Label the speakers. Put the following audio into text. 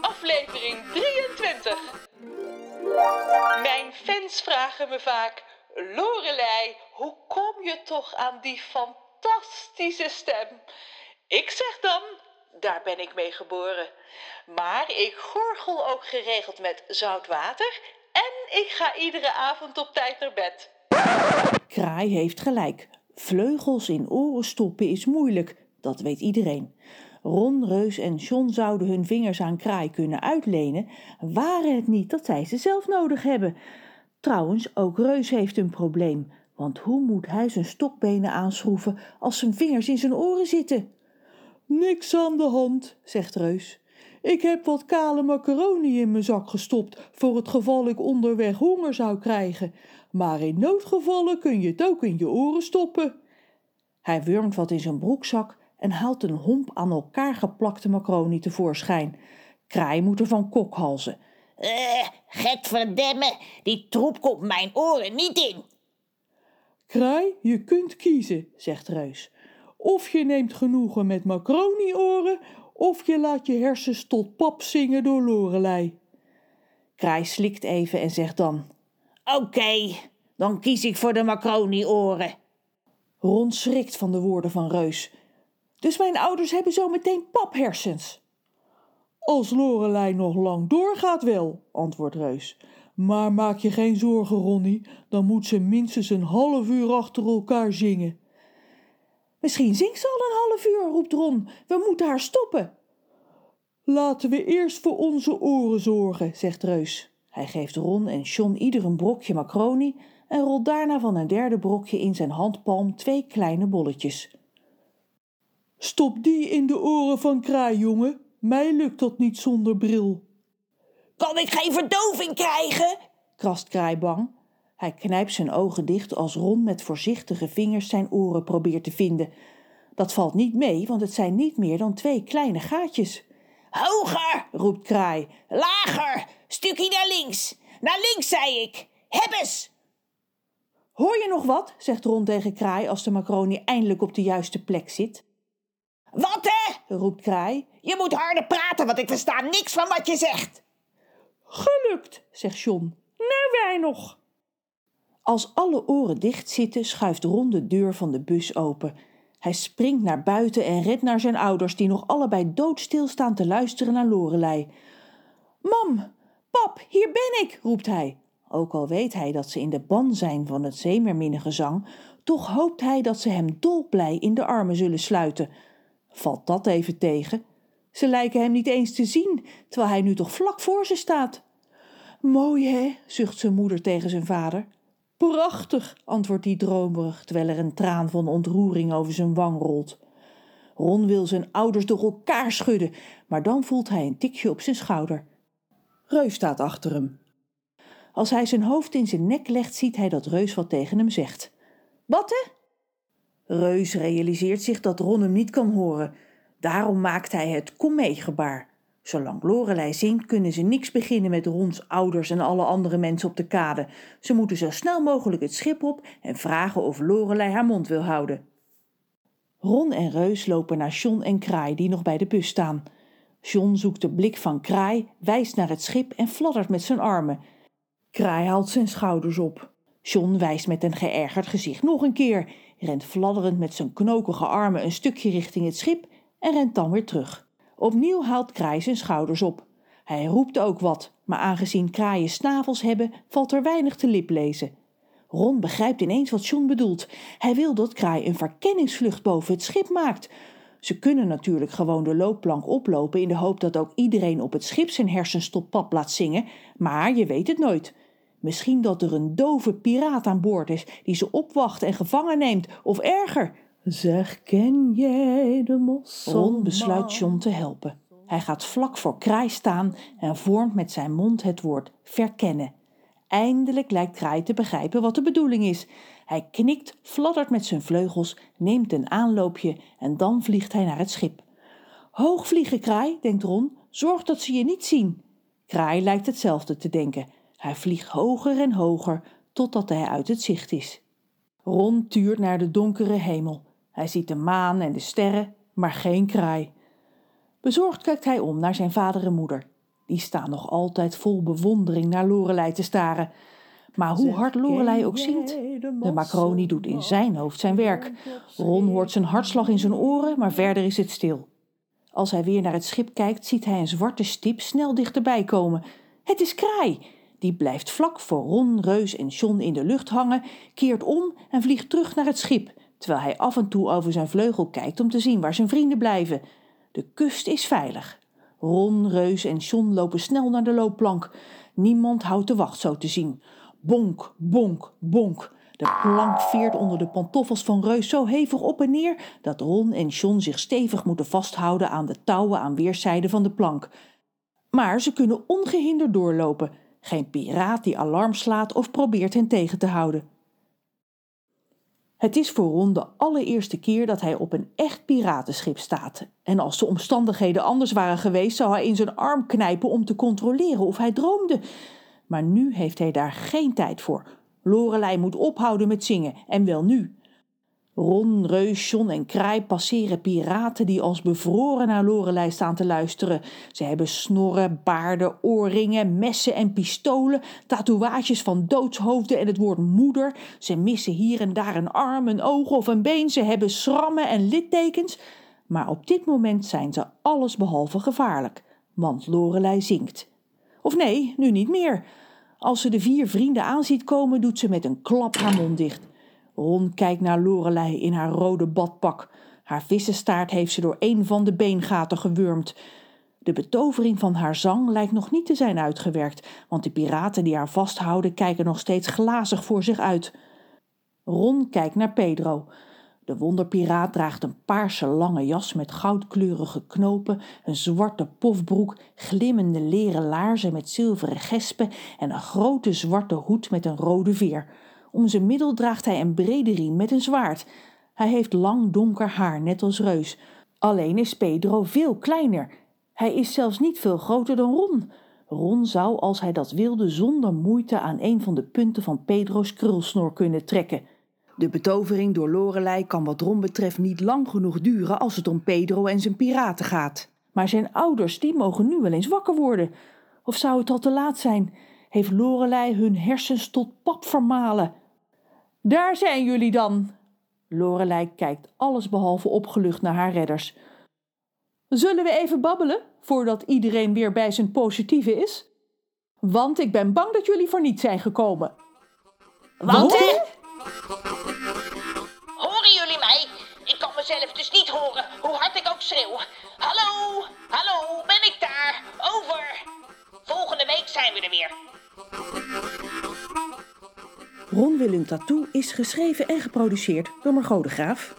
Speaker 1: Aflevering 23. Mijn fans vragen me vaak: Lorelei, hoe kom je toch aan die fantastische stem? Ik zeg dan: daar ben ik mee geboren. Maar ik gorgel ook geregeld met zout water en ik ga iedere avond op tijd naar bed.
Speaker 2: Kraai heeft gelijk. Vleugels in oren stoppen is moeilijk, dat weet iedereen. Ron, Reus en John zouden hun vingers aan Kraai kunnen uitlenen, waren het niet dat zij ze zelf nodig hebben. Trouwens, ook Reus heeft een probleem, want hoe moet hij zijn stokbenen aanschroeven als zijn vingers in zijn oren zitten? Niks aan de hand, zegt Reus. Ik heb wat kale macaroni in mijn zak gestopt voor het geval ik onderweg honger zou krijgen. Maar in noodgevallen kun je het ook in je oren stoppen. Hij wurmt wat in zijn broekzak en haalt een homp aan elkaar geplakte macaroni tevoorschijn. Kraai moet er van kokhalzen.
Speaker 3: Eh, getverdemme, die troep komt mijn oren niet in.
Speaker 2: Kraai, je kunt kiezen, zegt Reus. Of je neemt genoegen met macaroni-oren, of je laat je hersens tot pap zingen door Lorelei. Kraai slikt even en zegt dan:
Speaker 3: Oké, dan kies ik voor de macaroni-oren.
Speaker 2: Ron schrikt van de woorden van Reus. Dus mijn ouders hebben zo meteen paphersens. Als Lorelei nog lang doorgaat wel, antwoordt Reus. Maar maak je geen zorgen, Ronnie, dan moet ze minstens een half uur achter elkaar zingen. Misschien zingt ze al een half uur, roept Ron. We moeten haar stoppen. Laten we eerst voor onze oren zorgen, zegt Reus. Hij geeft Ron en John ieder een brokje macaroni en rolt daarna van een derde brokje in zijn handpalm twee kleine bolletjes. Stop die in de oren van Kraai, jongen. Mij lukt dat niet zonder bril.
Speaker 3: Kan ik geen verdoving krijgen?
Speaker 2: krast Kraai bang. Hij knijpt zijn ogen dicht als Ron met voorzichtige vingers zijn oren probeert te vinden. Dat valt niet mee, want het zijn niet meer dan twee kleine gaatjes.
Speaker 3: Hoger, roept Kraai. Lager, stukje naar links. Naar links, zei ik. Heb eens.
Speaker 2: Hoor je nog wat? zegt Ron tegen Kraai als de macaroni eindelijk op de juiste plek zit.
Speaker 3: Wat hè? roept Kraai. Je moet harder praten, want ik versta niks van wat je zegt.
Speaker 2: Gelukt, zegt John. Nou wij nog. Als alle oren dicht zitten, schuift Ron de deur van de bus open. Hij springt naar buiten en rent naar zijn ouders, die nog allebei doodstil staan te luisteren naar Lorelei. Mam, pap, hier ben ik, roept hij. Ook al weet hij dat ze in de ban zijn van het zeemerminnengezang, toch hoopt hij dat ze hem dolblij in de armen zullen sluiten. Valt dat even tegen? Ze lijken hem niet eens te zien, terwijl hij nu toch vlak voor ze staat. Mooi, hè? zucht zijn moeder tegen zijn vader. Prachtig, antwoordt hij dromerig, terwijl er een traan van ontroering over zijn wang rolt. Ron wil zijn ouders door elkaar schudden, maar dan voelt hij een tikje op zijn schouder. Reus staat achter hem. Als hij zijn hoofd in zijn nek legt, ziet hij dat Reus wat tegen hem zegt. Hè? Reus realiseert zich dat Ron hem niet kan horen. Daarom maakt hij het kom mee gebaar. Zolang Lorelei zingt, kunnen ze niks beginnen met Rons ouders en alle andere mensen op de kade. Ze moeten zo snel mogelijk het schip op en vragen of Lorelei haar mond wil houden. Ron en Reus lopen naar John en Kraai, die nog bij de bus staan. John zoekt de blik van Kraai, wijst naar het schip en fladdert met zijn armen. Kraai haalt zijn schouders op. John wijst met een geërgerd gezicht nog een keer, rent fladderend met zijn knokige armen een stukje richting het schip en rent dan weer terug. Opnieuw haalt Kraai zijn schouders op. Hij roept ook wat, maar aangezien kraaien snavels hebben, valt er weinig te lip lezen. Ron begrijpt ineens wat John bedoelt. Hij wil dat Kraai een verkenningsvlucht boven het schip maakt. Ze kunnen natuurlijk gewoon de loopplank oplopen in de hoop dat ook iedereen op het schip zijn hersens tot pap laat zingen, maar je weet het nooit. Misschien dat er een dove piraat aan boord is die ze opwacht en gevangen neemt, of erger. Zeg, ken jij de mos? Ron besluit John te helpen. Hij gaat vlak voor Kraai staan en vormt met zijn mond het woord verkennen. Eindelijk lijkt Kraai te begrijpen wat de bedoeling is. Hij knikt, fladdert met zijn vleugels, neemt een aanloopje en dan vliegt hij naar het schip. Hoog vliegen, Kraai, denkt Ron. Zorg dat ze je niet zien. Kraai lijkt hetzelfde te denken. Hij vliegt hoger en hoger totdat hij uit het zicht is. Ron tuurt naar de donkere hemel. Hij ziet de maan en de sterren, maar geen kraai. Bezorgd kijkt hij om naar zijn vader en moeder. Die staan nog altijd vol bewondering naar Lorelei te staren. Maar hoe hard Lorelei ook zingt, de macaroni doet in zijn hoofd zijn werk. Ron hoort zijn hartslag in zijn oren, maar verder is het stil. Als hij weer naar het schip kijkt, ziet hij een zwarte stip snel dichterbij komen. Het is Kraai. Die blijft vlak voor Ron, Reus en John in de lucht hangen, keert om en vliegt terug naar het schip, terwijl hij af en toe over zijn vleugel kijkt om te zien waar zijn vrienden blijven. De kust is veilig. Ron, Reus en John lopen snel naar de loopplank. Niemand houdt de wacht zo te zien. Bonk, bonk, bonk. De plank veert onder de pantoffels van Reus zo hevig op en neer dat Ron en John zich stevig moeten vasthouden aan de touwen aan weerszijden van de plank. Maar ze kunnen ongehinderd doorlopen. Geen piraat die alarm slaat of probeert hen tegen te houden. Het is voor Ron de allereerste keer dat hij op een echt piratenschip staat. En als de omstandigheden anders waren geweest, zou hij in zijn arm knijpen om te controleren of hij droomde. Maar nu heeft hij daar geen tijd voor. Lorelei moet ophouden met zingen, en wel nu. Ron, Reus, John en Kraai passeren piraten die als bevroren naar Lorelei staan te luisteren. Ze hebben snorren, baarden, oorringen, messen en pistolen, tatoeages van doodshoofden en het woord moeder. Ze missen hier en daar een arm, een oog of een been. Ze hebben schrammen en littekens. Maar op dit moment zijn ze allesbehalve gevaarlijk, want Lorelei zingt. Of nee, nu niet meer. Als ze de vier vrienden aanziet komen, doet ze met een klap haar mond dicht. Ron kijkt naar Lorelei in haar rode badpak. Haar vissenstaart heeft ze door een van de beengaten gewurmd. De betovering van haar zang lijkt nog niet te zijn uitgewerkt, want de piraten die haar vasthouden kijken nog steeds glazig voor zich uit. Ron kijkt naar Pedro. De wonderpiraat draagt een paarse lange jas met goudkleurige knopen, een zwarte pofbroek, glimmende leren laarzen met zilveren gespen en een grote zwarte hoed met een rode veer. Om zijn middel draagt hij een brede riem met een zwaard. Hij heeft lang donker haar, net als Reus. Alleen is Pedro veel kleiner. Hij is zelfs niet veel groter dan Ron. Ron zou, als hij dat wilde, zonder moeite aan een van de punten van Pedro's krulsnor kunnen trekken. De betovering door Lorelei kan wat Ron betreft niet lang genoeg duren als het om Pedro en zijn piraten gaat. Maar zijn ouders, die mogen nu wel eens wakker worden. Of zou het al te laat zijn? Heeft Lorelei hun hersens tot pap vermalen? Daar zijn jullie dan. Lorelei kijkt allesbehalve opgelucht naar haar redders. Zullen we even babbelen voordat iedereen weer bij zijn positieve is? Want ik ben bang dat jullie voor niet zijn gekomen.
Speaker 3: Want hè?
Speaker 4: Horen jullie mij? Ik kan mezelf dus niet horen, hoe hard ik ook schreeuw. Hallo, hallo, ben ik daar? Over. Volgende week zijn we er weer.
Speaker 2: Ron Willem Tattoo is geschreven en geproduceerd door Margot de Graaf.